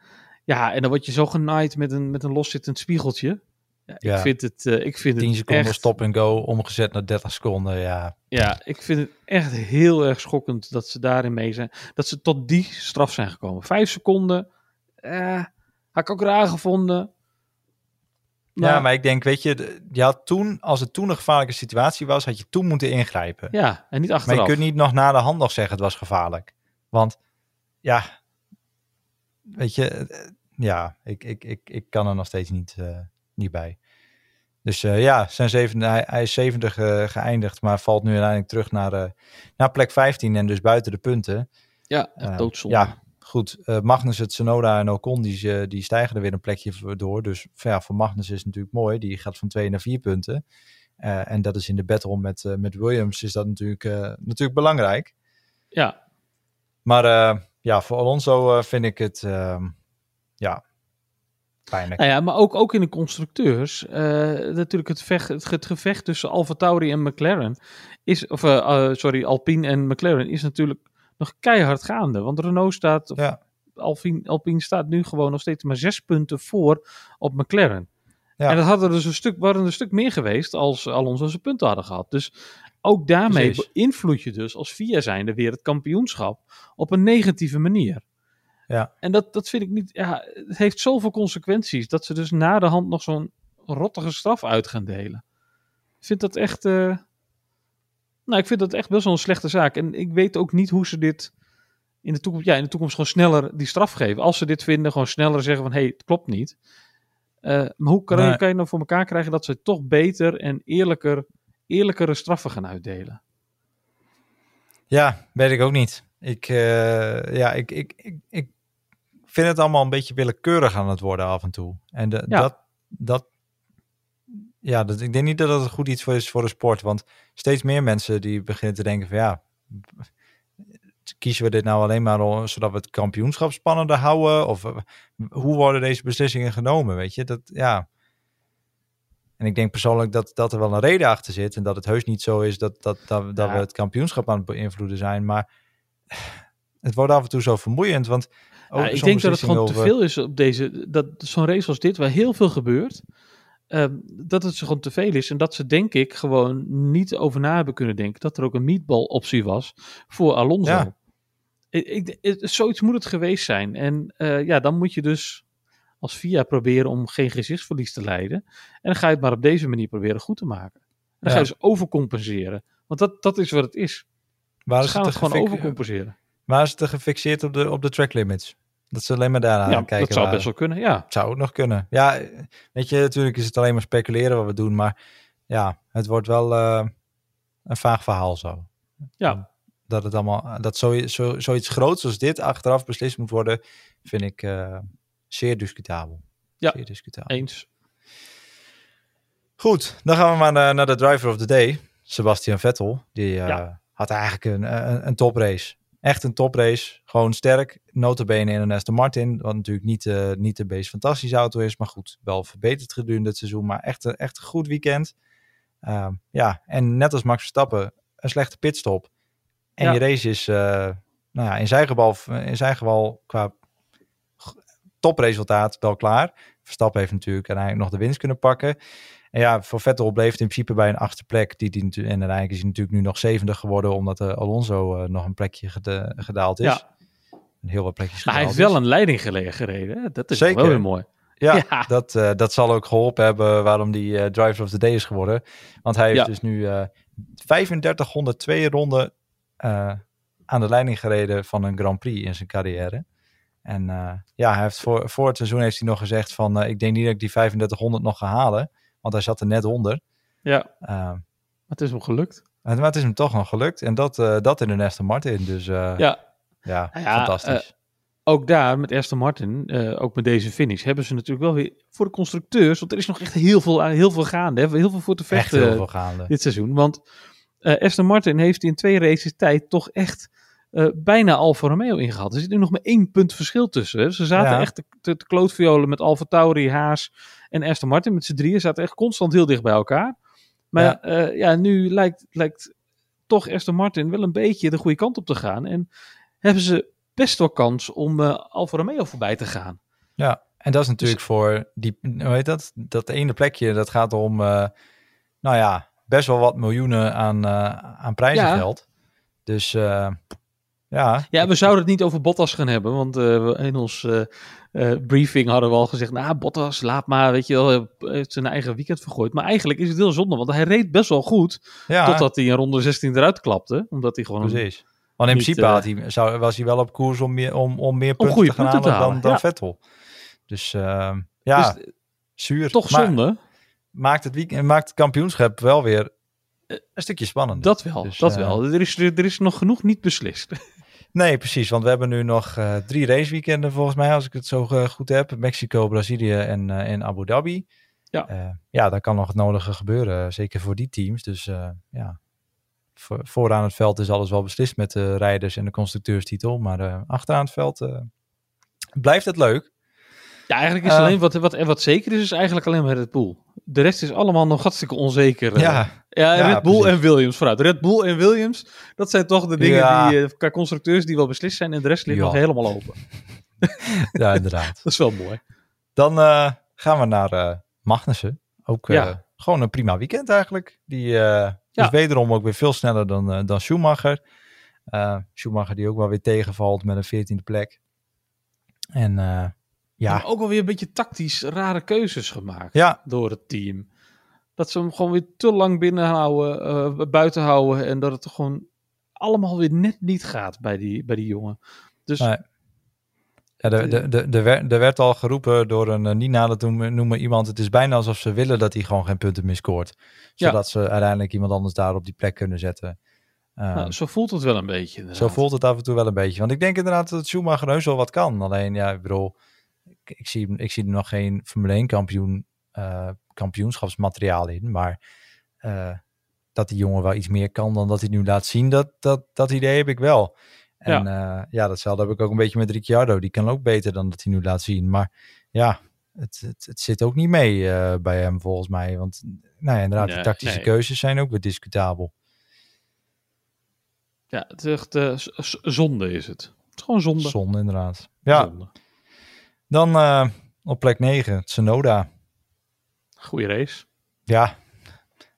[SPEAKER 2] Ja, en dan word je zo genaaid met een, met een loszittend spiegeltje. Ja,
[SPEAKER 1] Ja.
[SPEAKER 2] Ik vind het, eh, ik vind
[SPEAKER 1] 10
[SPEAKER 2] het
[SPEAKER 1] seconden
[SPEAKER 2] echt,
[SPEAKER 1] stop en go, omgezet naar 30 seconden. Ja,
[SPEAKER 2] ja, ik vind het echt heel erg schokkend dat ze daarin mee zijn. Dat ze tot die straf zijn gekomen. Vijf seconden, eh, had ik ook raar gevonden.
[SPEAKER 1] ja, maar ik denk, weet je, je had toen, als het toen een gevaarlijke situatie was, had je toen moeten ingrijpen.
[SPEAKER 2] Ja, en niet
[SPEAKER 1] maar
[SPEAKER 2] achteraf.
[SPEAKER 1] je kunt niet nog na de hand nog zeggen het was gevaarlijk. Want, ja, weet je, eh, ja, ik, ik, ik, ik kan er nog steeds niet, eh, niet bij. Dus eh, ja, zijn zevende, hij, hij is 70 eh, geëindigd, maar valt nu uiteindelijk terug naar, eh, naar plek 15 en dus buiten de punten.
[SPEAKER 2] Ja, doodzonde.
[SPEAKER 1] Ja, goed. Magnus, het Sonoda en Ocon, die, die stijgen er weer een plekje door. Dus ja, voor Magnus is het natuurlijk mooi. Die gaat van twee naar vier punten. En dat is in de battle met, met Williams is dat natuurlijk, natuurlijk belangrijk.
[SPEAKER 2] ja,
[SPEAKER 1] Maar ja, voor Alonso vind ik het ehm, ja, pijnlijk.
[SPEAKER 2] Nou ja, maar ook, ook in de constructeurs. eh, natuurlijk het, vecht, het, gevecht tussen Alfa Tauri en McLaren is, of eh, eh, sorry, Alpine en McLaren is natuurlijk nog keihard gaande. Want Renault staat, of
[SPEAKER 1] Ja.
[SPEAKER 2] Alpine, Alpine staat nu gewoon nog steeds maar zes punten voor op McLaren.
[SPEAKER 1] Ja.
[SPEAKER 2] En dat hadden dus een stuk, waren een stuk meer geweest als Alonso zijn punten hadden gehad. Dus ook daarmee beïnvloed je dus als VIA zijnde weer het kampioenschap op een negatieve manier.
[SPEAKER 1] Ja.
[SPEAKER 2] En dat, dat vind ik niet. Ja, het heeft zoveel consequenties dat ze dus na de hand nog zo'n rottige straf uit gaan delen. Ik vind dat echt. eh, nou, ik vind dat echt best wel een slechte zaak. En ik weet ook niet hoe ze dit in de toekomst, ja, in de toekomst gewoon sneller die straf geven. Als ze dit vinden, gewoon sneller zeggen van hé, hey, het klopt niet. Eh, maar hoe kan,
[SPEAKER 1] Nee.
[SPEAKER 2] kan je nou voor elkaar krijgen dat ze toch beter en eerlijker, eerlijkere straffen gaan uitdelen?
[SPEAKER 1] Ja, weet ik ook niet. Ik, eh, ja, ik, ik, ik, ik vind het allemaal een beetje willekeurig aan het worden af en toe. En de,
[SPEAKER 2] Ja.
[SPEAKER 1] dat, dat, ja, dat, ik denk niet dat dat een goed iets voor is voor de sport. Want steeds meer mensen die beginnen te denken van ja, kiezen we dit nou alleen maar om- zodat we het kampioenschap spannender houden? Of eh, hoe worden deze beslissingen genomen? Weet je, dat ja. En ik denk persoonlijk dat, dat er wel een reden achter zit. En dat het heus niet zo is dat, dat, dat, dat
[SPEAKER 2] Ja.
[SPEAKER 1] we het kampioenschap aan het beïnvloeden zijn. Maar het wordt af en toe zo vermoeiend. Want
[SPEAKER 2] Ja, ik denk dat het gewoon te veel is op deze. Dat zo'n race als dit, waar heel veel gebeurt. ehm, dat het ze gewoon te veel is. En dat ze, denk ik, gewoon niet over na hebben kunnen denken. Dat er ook een meatball optie was voor Alonso.
[SPEAKER 1] Ja.
[SPEAKER 2] Ik, ik, het- zoiets moet het geweest zijn. En eh, ja, dan moet je dus als VIA proberen om geen gezichtsverlies te leiden. En dan ga je het maar op deze manier proberen goed te maken. En dan ga je dus overcompenseren. Want dat, dat is wat het is.
[SPEAKER 1] Waar
[SPEAKER 2] Ze gaan het gewoon overcompenseren.
[SPEAKER 1] Waar is het te gefixeerd op de, op de track limits? Dat ze alleen maar daarna
[SPEAKER 2] ja,
[SPEAKER 1] kijken.
[SPEAKER 2] dat zou best wel kunnen, ja.
[SPEAKER 1] Zou ook nog kunnen. Ja, weet je, natuurlijk is het alleen maar speculeren wat we doen. Maar ja, het wordt wel eh, een vaag verhaal zo.
[SPEAKER 2] Ja.
[SPEAKER 1] Dat het allemaal, dat zo, zo, zoiets groots als dit achteraf beslist moet worden, vind ik eh, zeer discutabel.
[SPEAKER 2] Ja.
[SPEAKER 1] Zeer discutabel.
[SPEAKER 2] Eens.
[SPEAKER 1] Goed, dan gaan we maar naar, naar de driver of the day. Sebastian Vettel. Die eh,
[SPEAKER 2] Ja.
[SPEAKER 1] had eigenlijk een, een, een toprace. Echt een toprace. Gewoon sterk. Notabene in een Aston Martin. Wat natuurlijk niet, eh, niet de meest fantastische auto is. Maar goed, wel verbeterd gedurende het seizoen. Maar echt, een- echt een goed weekend. Ehm, ja, en net als Max Verstappen, een slechte pitstop. En
[SPEAKER 2] Ja.
[SPEAKER 1] je race is, eh, nou ja, in zijn geval, in zijn geval qua topresultaat wel klaar. Verstappen heeft natuurlijk uiteindelijk nog de winst kunnen pakken. En ja, voor Vettel bleef het in principe bij een achtste plek. Die, die, en uiteindelijk is hij natuurlijk nu nog zevende geworden, omdat eh, Alonso eh, nog een plekje geda- gedaald is.
[SPEAKER 2] Ja.
[SPEAKER 1] En Heel wat plekjes
[SPEAKER 2] Maar hij
[SPEAKER 1] gedaald
[SPEAKER 2] heeft wel een leiding gereden. Hè? Dat is
[SPEAKER 1] Zeker.
[SPEAKER 2] wel weer mooi.
[SPEAKER 1] Ja, <laughs>
[SPEAKER 2] Ja.
[SPEAKER 1] Dat, eh, dat zal ook geholpen hebben waarom die Driver of the Day is geworden. Want hij heeft
[SPEAKER 2] Ja.
[SPEAKER 1] dus nu eh 3502 ronden aan de leiding gereden van een Grand Prix in zijn carrière. En uh, ja, hij heeft voor, voor het seizoen heeft hij nog gezegd van... Uh, ik denk niet dat ik die 3500 nog ga halen. Want hij zat er net onder.
[SPEAKER 2] Ja, uh, het is hem gelukt.
[SPEAKER 1] Maar het is hem toch nog gelukt. En dat, dat in de Aston Martin. Dus ja,
[SPEAKER 2] ja,
[SPEAKER 1] ja, fantastisch.
[SPEAKER 2] ook daar met Aston Martin, ook met deze finish... hebben ze natuurlijk wel weer voor de constructeurs... want er is nog echt heel veel, heel veel gaande. Hè, heel veel voor te vechten
[SPEAKER 1] echt heel veel gaande.
[SPEAKER 2] dit seizoen. Want Aston Martin heeft in twee races tijd toch echt uh, bijna Alfa Romeo ingehaald. Er zit nu nog maar één punt verschil tussen. Hè. Ze zaten echt te, te, te klootviolen met Alfa Tauri, Haas en Aston Martin. Met z'n drieën zaten echt constant heel dicht bij elkaar. Maar ja, uh, ja nu lijkt, lijkt toch Aston Martin wel een beetje de goede kant op te gaan. En hebben ze best wel kans om uh, Alfa Romeo voorbij te gaan.
[SPEAKER 1] Ja, en dat is natuurlijk dus, voor die, hoe heet dat? Dat ene plekje, dat gaat om, nou ja, best wel wat miljoenen aan, aan prijzengeld. Ja. Dus ja,
[SPEAKER 2] ja, we zouden het niet over Bottas gaan hebben, want uh, in ons uh, uh, briefing hadden we al gezegd, nou Bottas, laat maar, weet je wel, heeft zijn eigen weekend vergooid. Maar eigenlijk is het heel zonde, want hij reed best wel goed, ja. totdat hij in ronde 16 eruit klapte, omdat hij gewoon...
[SPEAKER 1] Precies. Want in principe had hij, zou, was hij wel op koers om meer, om, om meer punten om te gaan punten halen, dan, dan ja. Vettel. Dus ehm, ja, dus, zuur.
[SPEAKER 2] Toch zonde.
[SPEAKER 1] maakt, het weekend, maakt het kampioenschap wel weer een stukje spannender.
[SPEAKER 2] Dat wel, dus, dat wel. Er is, er is nog genoeg niet beslist.
[SPEAKER 1] Nee, precies. Want we hebben nu nog uh, drie raceweekenden volgens mij, als ik het zo uh, goed heb. Mexico, Brazilië en, uh, en Abu Dhabi.
[SPEAKER 2] Ja.
[SPEAKER 1] ja, daar kan nog het nodige gebeuren. Zeker voor die teams. Dus ja, voor, vooraan het veld is alles wel beslist met de rijders en de constructeurstitel. Maar achteraan het veld blijft het leuk.
[SPEAKER 2] Ja, eigenlijk is alleen wat, wat, wat zeker is, is eigenlijk alleen maar Red Bull. De rest is allemaal nog hartstikke onzeker.
[SPEAKER 1] Ja,
[SPEAKER 2] ja, Red Bull en Williams vooruit. Red Bull en Williams, dat zijn toch de dingen die, uh, qua constructeurs die wel beslist zijn. En de rest ligt nog helemaal open. <laughs>
[SPEAKER 1] ja, inderdaad. <laughs>
[SPEAKER 2] dat is wel mooi.
[SPEAKER 1] Dan uh, gaan we naar uh, Magnussen. Ook gewoon een prima weekend eigenlijk. Die is wederom ook weer veel sneller dan, dan Schumacher. Schumacher die ook wel weer tegenvalt met een veertiende plek. En ja.
[SPEAKER 2] ook wel weer een beetje tactisch rare keuzes gemaakt
[SPEAKER 1] ja.
[SPEAKER 2] door het team dat ze hem gewoon weer te lang binnenhouden, uh, buiten houden. En dat het gewoon allemaal weer net niet gaat bij die, bij die jongen. Dus...
[SPEAKER 1] Nee. Ja, de, de, de, de, er werd al geroepen door een uh, niet te noemen iemand. Het is bijna alsof ze willen dat hij gewoon geen punten meer scoort. Zodat ja. ze uiteindelijk iemand anders daar op die plek kunnen zetten.
[SPEAKER 2] Um, nou, zo voelt het wel een beetje. Inderdaad.
[SPEAKER 1] Zo voelt het af en toe wel een beetje. Want ik denk inderdaad dat Schumacher heus wel wat kan. Alleen, ja, ik bedoel, ik, zie, ik zie nog geen Formule 1 kampioen uh, kampioenschapsmateriaal in. Maar uh, dat die jongen wel iets meer kan dan dat hij nu laat zien, dat, dat, dat idee heb ik wel. En ja, uh, ja datzelfde heb ik ook een beetje met Ricciardo. Die kan ook beter dan dat hij nu laat zien. Maar ja, het, het, het zit ook niet mee uh, bij hem volgens mij. Want nou ja, inderdaad, nee, die tactische nee. keuzes zijn ook weer discutabel.
[SPEAKER 2] Ja, het is echt uh, zonde is het. Het is gewoon zonde.
[SPEAKER 1] Zonde, inderdaad. Ja. Zonde. Dan uh, op plek 9, Tsunoda.
[SPEAKER 2] Goeie race.
[SPEAKER 1] Ja.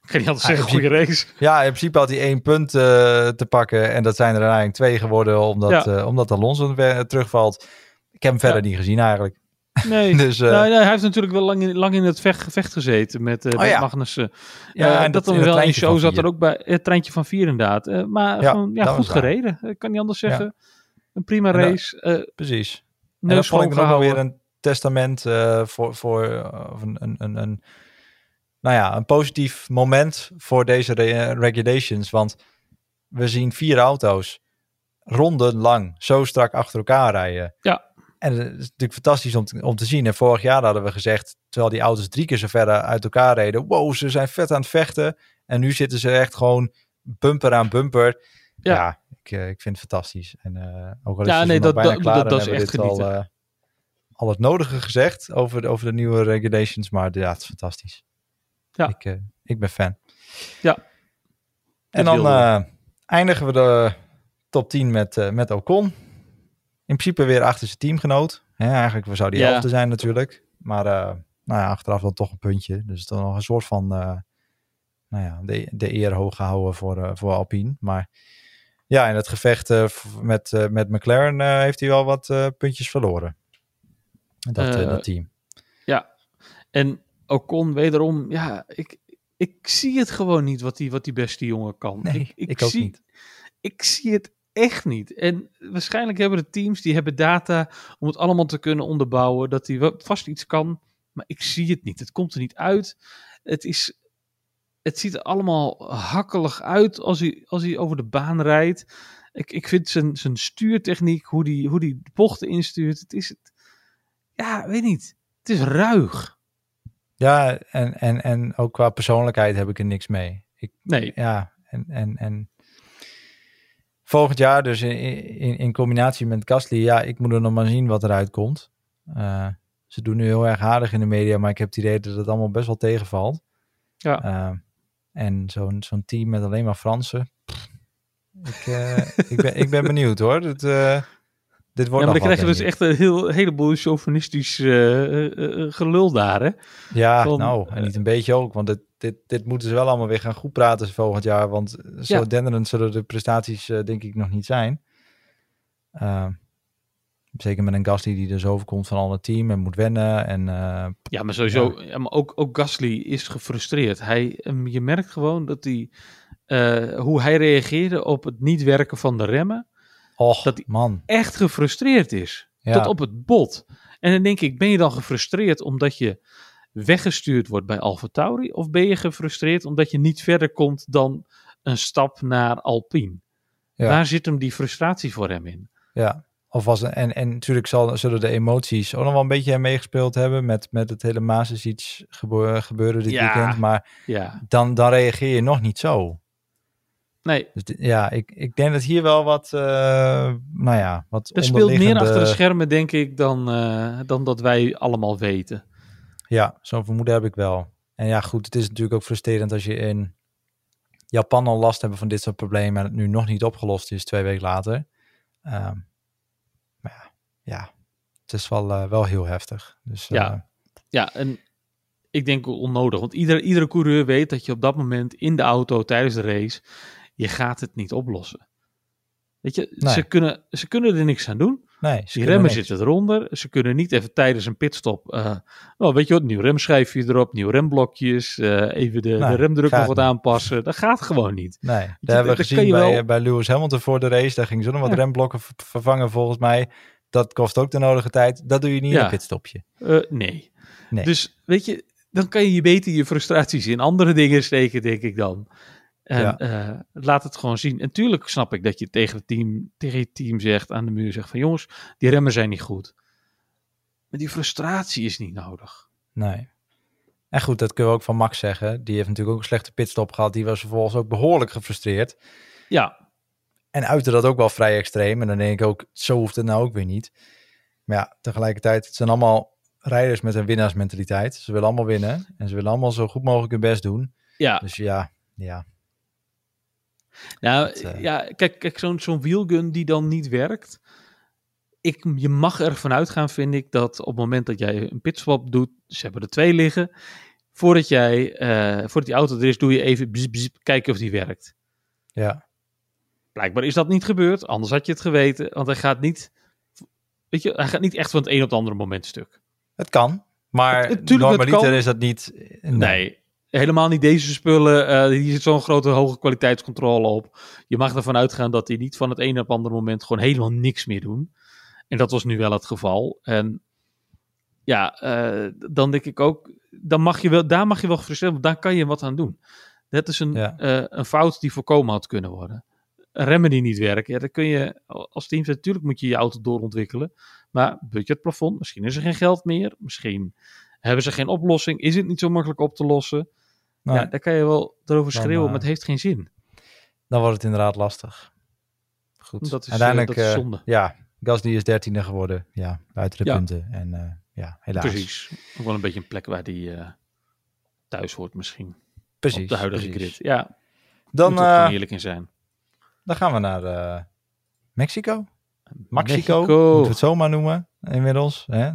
[SPEAKER 2] Ik kan niet altijd zeggen, goede race.
[SPEAKER 1] Ja, in principe had hij één punt uh, te pakken. En dat zijn er uiteindelijk twee geworden, omdat, ja. uh, omdat Alonso weer terugvalt. Ik heb hem verder ja. niet gezien eigenlijk.
[SPEAKER 2] Nee, <laughs> dus, uh, nou, hij heeft natuurlijk wel lang in, lang in het vecht, gevecht gezeten met, uh, oh, ja. Magnussen. Ja, en dat, dan wel in show zat er ook bij. Het treintje van vier inderdaad. maar ja, gewoon, ja, goed gereden. Ik kan niet anders zeggen. Een prima race.
[SPEAKER 1] Precies. En dat vond ik nog wel weer een testament uh, voor, voor uh, een, een, een, een, nou ja, een positief moment voor deze re regulations. Want we zien vier auto's ronden lang zo strak achter elkaar rijden.
[SPEAKER 2] Ja.
[SPEAKER 1] En het is natuurlijk fantastisch om te, om te zien. En vorig jaar hadden we gezegd, terwijl die auto's drie keer zo ver uit elkaar reden. Wow, ze zijn vet aan het vechten. En nu zitten ze echt gewoon bumper aan bumper. Ja, ja ik, uh, ik vind het fantastisch. En uh, ook al is
[SPEAKER 2] ja, nee, dat,
[SPEAKER 1] bijna
[SPEAKER 2] dat,
[SPEAKER 1] klaar,
[SPEAKER 2] dat, dat is echt genieten.
[SPEAKER 1] Al, uh, al het nodige gezegd over de, over de nieuwe regulations. Maar ja, het is fantastisch.
[SPEAKER 2] Ja.
[SPEAKER 1] Ik, uh, ik ben fan.
[SPEAKER 2] Ja.
[SPEAKER 1] En dan uh, eindigen we de top 10 met, uh, met Ocon. In principe weer achter zijn teamgenoot. Hè, eigenlijk we zouden die elfde ja. zijn natuurlijk. Maar nou ja, achteraf dan toch een puntje. Dus dan nog een soort van nou ja, de, de eer hoog gehouden voor, voor Alpine. Maar ja, in het gevecht met, met McLaren heeft hij wel wat puntjes verloren. Dat, dat team.
[SPEAKER 2] Ja, en Ocon wederom, ja, ik, ik zie het gewoon niet wat die, wat die beste jongen kan.
[SPEAKER 1] Nee,
[SPEAKER 2] ik,
[SPEAKER 1] ik,
[SPEAKER 2] zie,
[SPEAKER 1] niet.
[SPEAKER 2] Ik zie het echt niet. En waarschijnlijk hebben de teams die hebben data om het allemaal te kunnen onderbouwen. Dat hij vast iets kan, maar ik zie het niet. Het komt er niet uit. Het, is, het ziet er allemaal hakkelig uit als hij, als hij over de baan rijdt. Ik, ik vind zijn, zijn stuurtechniek, hoe die, hoe die bochten instuurt. Het is het. Ja, weet niet. Het is ruig.
[SPEAKER 1] Ja, en, en, en ook qua persoonlijkheid heb ik er niks mee. Ik,
[SPEAKER 2] Nee.
[SPEAKER 1] Ja, en, en, en volgend jaar dus in, in, in combinatie met Gasly, ja, ik moet er nog maar zien wat eruit komt. Eh, ze doen nu heel erg aardig in de media, maar ik heb het idee dat het allemaal best wel tegenvalt.
[SPEAKER 2] Ja.
[SPEAKER 1] Eh, en zo'n zo'n team met alleen maar Fransen. ik, eh, ik, ben, ik ben benieuwd hoor. Dit, eh, dit
[SPEAKER 2] Ja,
[SPEAKER 1] wordt
[SPEAKER 2] maar dan krijg je dus echt een heel, heleboel chauvinistisch eh, gelul daar, hè?
[SPEAKER 1] Ja,
[SPEAKER 2] van,
[SPEAKER 1] nou, en niet een beetje ook. Want dit, dit, dit moeten ze wel allemaal weer gaan goed praten volgend jaar. Want zo
[SPEAKER 2] Ja.
[SPEAKER 1] denderend zullen de prestaties denk ik nog niet zijn. Zeker met een Gasly die dus overkomt van al het team en moet wennen. En eh,
[SPEAKER 2] Ja, maar sowieso. Ja. maar ook, ook Gasly is gefrustreerd. Hij, ehm, je merkt gewoon dat hij, eh, hoe hij reageerde op het niet werken van de remmen,
[SPEAKER 1] och,
[SPEAKER 2] Dat die-
[SPEAKER 1] man.
[SPEAKER 2] echt gefrustreerd is.
[SPEAKER 1] Ja.
[SPEAKER 2] Tot op het bot. En dan denk ik, ben je dan gefrustreerd omdat je weggestuurd wordt bij Alfa Tauri? Of ben je gefrustreerd omdat je niet verder komt dan een stap naar Alpine? Waar zit hem die frustratie voor hem in?
[SPEAKER 1] Ja, of was en, en natuurlijk zal, zullen de emoties ook nog wel een beetje meegespeeld hebben met, met het hele Mazes gebe gebeuren dit
[SPEAKER 2] Ja.
[SPEAKER 1] weekend. Maar
[SPEAKER 2] Ja,
[SPEAKER 1] dan, dan reageer je nog niet zo.
[SPEAKER 2] nee,
[SPEAKER 1] Dus ja, ik, ik denk dat hier wel wat, eh, nou ja, wat
[SPEAKER 2] er speelt meer achter de schermen, denk ik, dan, eh, dan dat wij allemaal weten.
[SPEAKER 1] Ja, zo'n vermoeden heb ik wel. En ja, goed, het is natuurlijk ook frustrerend als je in Japan al last hebt van dit soort problemen en het nu nog niet opgelost is twee weken later. Ehm, ja, het is wel, eh, wel heel heftig. Dus
[SPEAKER 2] Ja.
[SPEAKER 1] eh,
[SPEAKER 2] Ja, en ik denk onnodig. Want iedere, iedere coureur weet dat je op dat moment in de auto tijdens de race, je gaat het niet oplossen. Weet je,
[SPEAKER 1] Nee.
[SPEAKER 2] ze, kunnen, ze kunnen er niks aan doen.
[SPEAKER 1] nee,
[SPEAKER 2] Die remmen
[SPEAKER 1] niks.
[SPEAKER 2] zitten eronder. Ze kunnen niet even tijdens een pitstop, eh oh, weet je wat, nieuw remschijfje erop, nieuw remblokjes, even de,
[SPEAKER 1] Nee,
[SPEAKER 2] de remdruk nog wat
[SPEAKER 1] niet.
[SPEAKER 2] aanpassen. Dat gaat gewoon niet.
[SPEAKER 1] Nee,
[SPEAKER 2] dat-
[SPEAKER 1] hebben we gezien bij,
[SPEAKER 2] wel-
[SPEAKER 1] bij Lewis Hamilton voor de race. Daar gingen ze nog wat
[SPEAKER 2] Ja.
[SPEAKER 1] remblokken ver- vervangen volgens mij. Dat kost ook de nodige tijd. Dat doe je niet in
[SPEAKER 2] Ja.
[SPEAKER 1] een pitstopje.
[SPEAKER 2] Eh, nee.
[SPEAKER 1] Nee.
[SPEAKER 2] Dus weet je, dan kan je beter je frustraties in andere dingen steken, denk ik dan. En
[SPEAKER 1] Ja.
[SPEAKER 2] eh, laat het gewoon zien. En tuurlijk snap ik dat je tegen het team, tegen je team zegt, aan de muur zegt van jongens, die remmen zijn niet goed. Maar die frustratie is niet nodig.
[SPEAKER 1] Nee. En goed, dat kunnen we ook van Max zeggen. Die heeft natuurlijk ook een slechte pitstop gehad. Die was vervolgens ook behoorlijk gefrustreerd.
[SPEAKER 2] Ja,
[SPEAKER 1] En uitte dat ook wel vrij extreem. En dan denk ik ook, zo hoeft het nou ook weer niet. Maar ja, tegelijkertijd, het zijn allemaal rijders met een winnaarsmentaliteit. Ze willen allemaal winnen. En ze willen allemaal zo goed mogelijk hun best doen.
[SPEAKER 2] ja.
[SPEAKER 1] Dus ja, ja.
[SPEAKER 2] Nou, ja, kijk, kijk zo'n zo'n wheelgun die dan niet werkt. Ik, je mag ervan uitgaan, vind ik, dat op het moment dat jij een pitstop doet, ze hebben er twee liggen, voordat, jij, eh, voordat die auto er is, doe je even bzz, bzz, kijken of die werkt.
[SPEAKER 1] Ja,
[SPEAKER 2] Blijkbaar is dat niet gebeurd, anders had je het geweten, want hij gaat niet, weet je, hij gaat niet echt van het een op het andere moment stuk.
[SPEAKER 1] het kan. Maar
[SPEAKER 2] Het-
[SPEAKER 1] normaliter is dat niet... Nee.
[SPEAKER 2] Nee, helemaal niet deze spullen. eh hier zit zo'n grote hoge kwaliteitscontrole op. Je mag ervan uitgaan dat die niet van het ene op het andere moment gewoon helemaal niks meer doen. En dat was nu wel het geval. En ja, eh, dan denk ik ook, dan mag je wel, daar mag je wel gefrustreerd want daar kan je wat aan doen. Dat is een,
[SPEAKER 1] Ja.
[SPEAKER 2] eh, een fout die voorkomen had kunnen worden. Remmen die niet werken, ja, dan kun je als team, natuurlijk moet je je auto doorontwikkelen. Maar budgetplafond, misschien is er geen geld meer. Misschien hebben ze geen oplossing. Is het niet zo makkelijk op te lossen?
[SPEAKER 1] Nou,
[SPEAKER 2] Ja, daar kan je wel erover schreeuwen,
[SPEAKER 1] eh,
[SPEAKER 2] maar het heeft geen zin.
[SPEAKER 1] Dan wordt het inderdaad lastig. Goed.
[SPEAKER 2] Dat is, eh,
[SPEAKER 1] Uiteindelijk,
[SPEAKER 2] dat is
[SPEAKER 1] eh,
[SPEAKER 2] zonde.
[SPEAKER 1] ja, Gasly is dertiende geworden. Ja, buiten de
[SPEAKER 2] Ja.
[SPEAKER 1] punten. En eh, ja, helaas.
[SPEAKER 2] Precies. Ook wel een beetje een plek waar die eh, thuis hoort misschien.
[SPEAKER 1] Precies.
[SPEAKER 2] op de huidige
[SPEAKER 1] precies.
[SPEAKER 2] grid. Ja,
[SPEAKER 1] Dan,
[SPEAKER 2] moet er
[SPEAKER 1] eh,
[SPEAKER 2] eerlijk in zijn.
[SPEAKER 1] Dan gaan we naar eh, Mexico. Mexico,
[SPEAKER 2] Mexico.
[SPEAKER 1] moeten we het zo maar noemen inmiddels. Hè?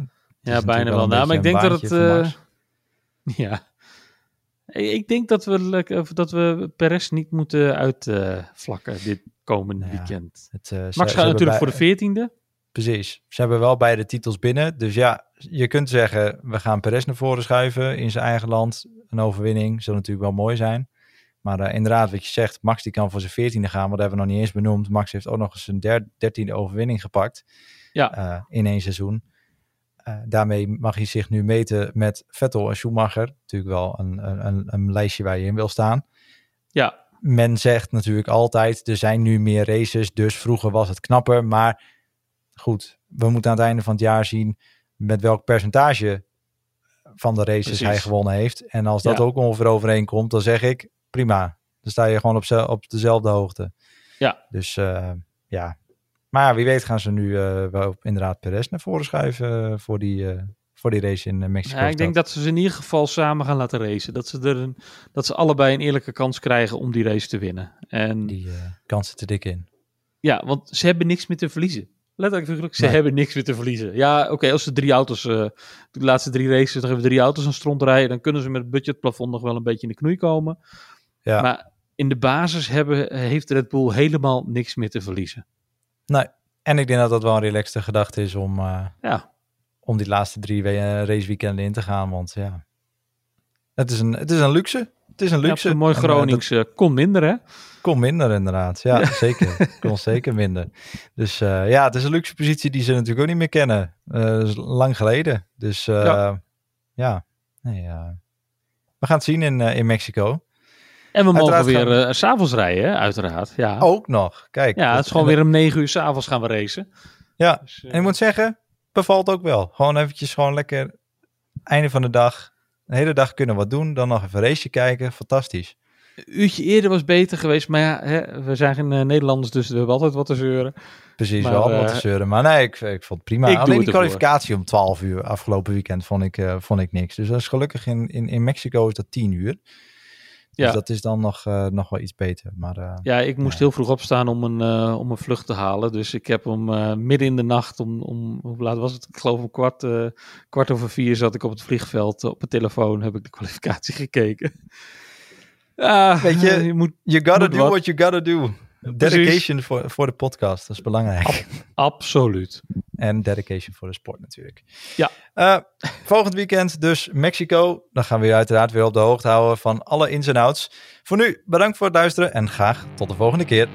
[SPEAKER 2] Ja, bijna wel. Nou, maar ik denk dat het... eh, <laughs> ja. Ik denk dat we, dat we Perez niet moeten uitvlakken dit komende
[SPEAKER 1] Ja,
[SPEAKER 2] weekend.
[SPEAKER 1] Het, eh,
[SPEAKER 2] Max gaat natuurlijk
[SPEAKER 1] bij-
[SPEAKER 2] voor de veertiende.
[SPEAKER 1] Precies. Ze hebben wel beide titels binnen. Dus ja, je kunt zeggen, we gaan Perez naar voren schuiven in zijn eigen land. Een overwinning zou natuurlijk wel mooi zijn. Maar uh, inderdaad, wat je zegt, Max die kan voor zijn veertiende gaan, wat hebben we nog niet eens benoemd. Max heeft ook nog eens een dertiende overwinning gepakt
[SPEAKER 2] ja.
[SPEAKER 1] Uh, in één seizoen. Uh, daarmee mag hij zich nu meten met Vettel en Schumacher. Natuurlijk wel een, een, een lijstje waar je in wil staan.
[SPEAKER 2] Ja.
[SPEAKER 1] Men zegt natuurlijk altijd, er zijn nu meer races, dus vroeger was het knapper. Maar goed, we moeten aan het einde van het jaar zien met welk percentage van de races Precies. hij gewonnen heeft. En als dat ja. ook ongeveer overeenkomt, dan zeg ik prima. Dan sta je gewoon op, op dezelfde hoogte.
[SPEAKER 2] Ja.
[SPEAKER 1] Dus uh, ja. Maar wie weet gaan ze nu uh, wel inderdaad Perez naar voren schuiven voor die, voor die race in Mexico.
[SPEAKER 2] Ja, ik denk dat ze ze in ieder geval samen gaan laten racen. Dat ze, er een, dat ze allebei een eerlijke kans krijgen om die race te winnen. En,
[SPEAKER 1] die kansen te dik in.
[SPEAKER 2] Ja, want ze hebben niks meer te verliezen. Letterlijk figuurlijk, ze nee. hebben niks meer te verliezen. Ja, oké, okay, als ze drie auto's, uh, de laatste drie races, hebben we drie auto's aan stront rijden, dan kunnen ze met het budgetplafond nog wel een beetje in de knoei komen.
[SPEAKER 1] Ja.
[SPEAKER 2] Maar in de basis hebben, heeft Red Bull helemaal niks meer te verliezen.
[SPEAKER 1] Nee, en ik denk dat dat wel een relaxte gedachte is om, uh,
[SPEAKER 2] ja.
[SPEAKER 1] om die laatste drie raceweekenden in te gaan, want ja, het is een, het is een luxe. Het is een luxe.
[SPEAKER 2] Ja, een mooi Gronings, en, uh, kon minder hè?
[SPEAKER 1] Kon minder inderdaad. Ja, ja. zeker. Kon <laughs> zeker minder. Dus uh, ja, het is een luxe positie die ze natuurlijk ook niet meer kennen. Uh, lang geleden. Dus ja. ja. Nee, we gaan het zien in, in Mexico.
[SPEAKER 2] En we mogen weer gaan... s s'avonds rijden, uiteraard. Ja.
[SPEAKER 1] Ook nog. Kijk.
[SPEAKER 2] Ja, het is gewoon weer om negen uur s'avonds gaan we racen.
[SPEAKER 1] Ja, dus, en ik moet zeggen, bevalt ook wel. Gewoon eventjes gewoon lekker einde van de dag. De hele dag kunnen wat doen. Dan nog even race kijken. Fantastisch.
[SPEAKER 2] Een uurtje eerder was beter geweest. Maar ja, hè, we zijn geen uh, Nederlanders, dus we hebben altijd wat te zeuren.
[SPEAKER 1] Precies, maar, wel uh, wat te zeuren. Maar nee, ik, ik vond het prima. Ik Alleen die kwalificatie om 12 uur afgelopen weekend vond ik, uh, vond ik niks. Dus dat is gelukkig in, in, in Mexico is dat 10 uur. Dus ja. dat is dan nog, uh, nog wel iets beter. Maar, uh,
[SPEAKER 2] ja, ik moest ja. heel vroeg opstaan om een, uh, om een vlucht te halen. Dus ik heb hem midden in de nacht, om, om hoe laat was het? Ik geloof om kwart, kwart over vier zat ik op het vliegveld. Op mijn telefoon heb ik de <laughs> kwalificatie gekeken.
[SPEAKER 1] Ah, Weet je, je moet, you gotta do what you gotta do. Dedication voor, voor de podcast, dat is belangrijk.
[SPEAKER 2] Ab absoluut. <laughs>
[SPEAKER 1] En dedication voor de sport natuurlijk.
[SPEAKER 2] Ja.
[SPEAKER 1] Uh, volgend weekend dus Mexico. Dan gaan we je uiteraard weer op de hoogte houden van alle ins en outs. Voor nu, bedankt voor het luisteren en graag tot de volgende keer.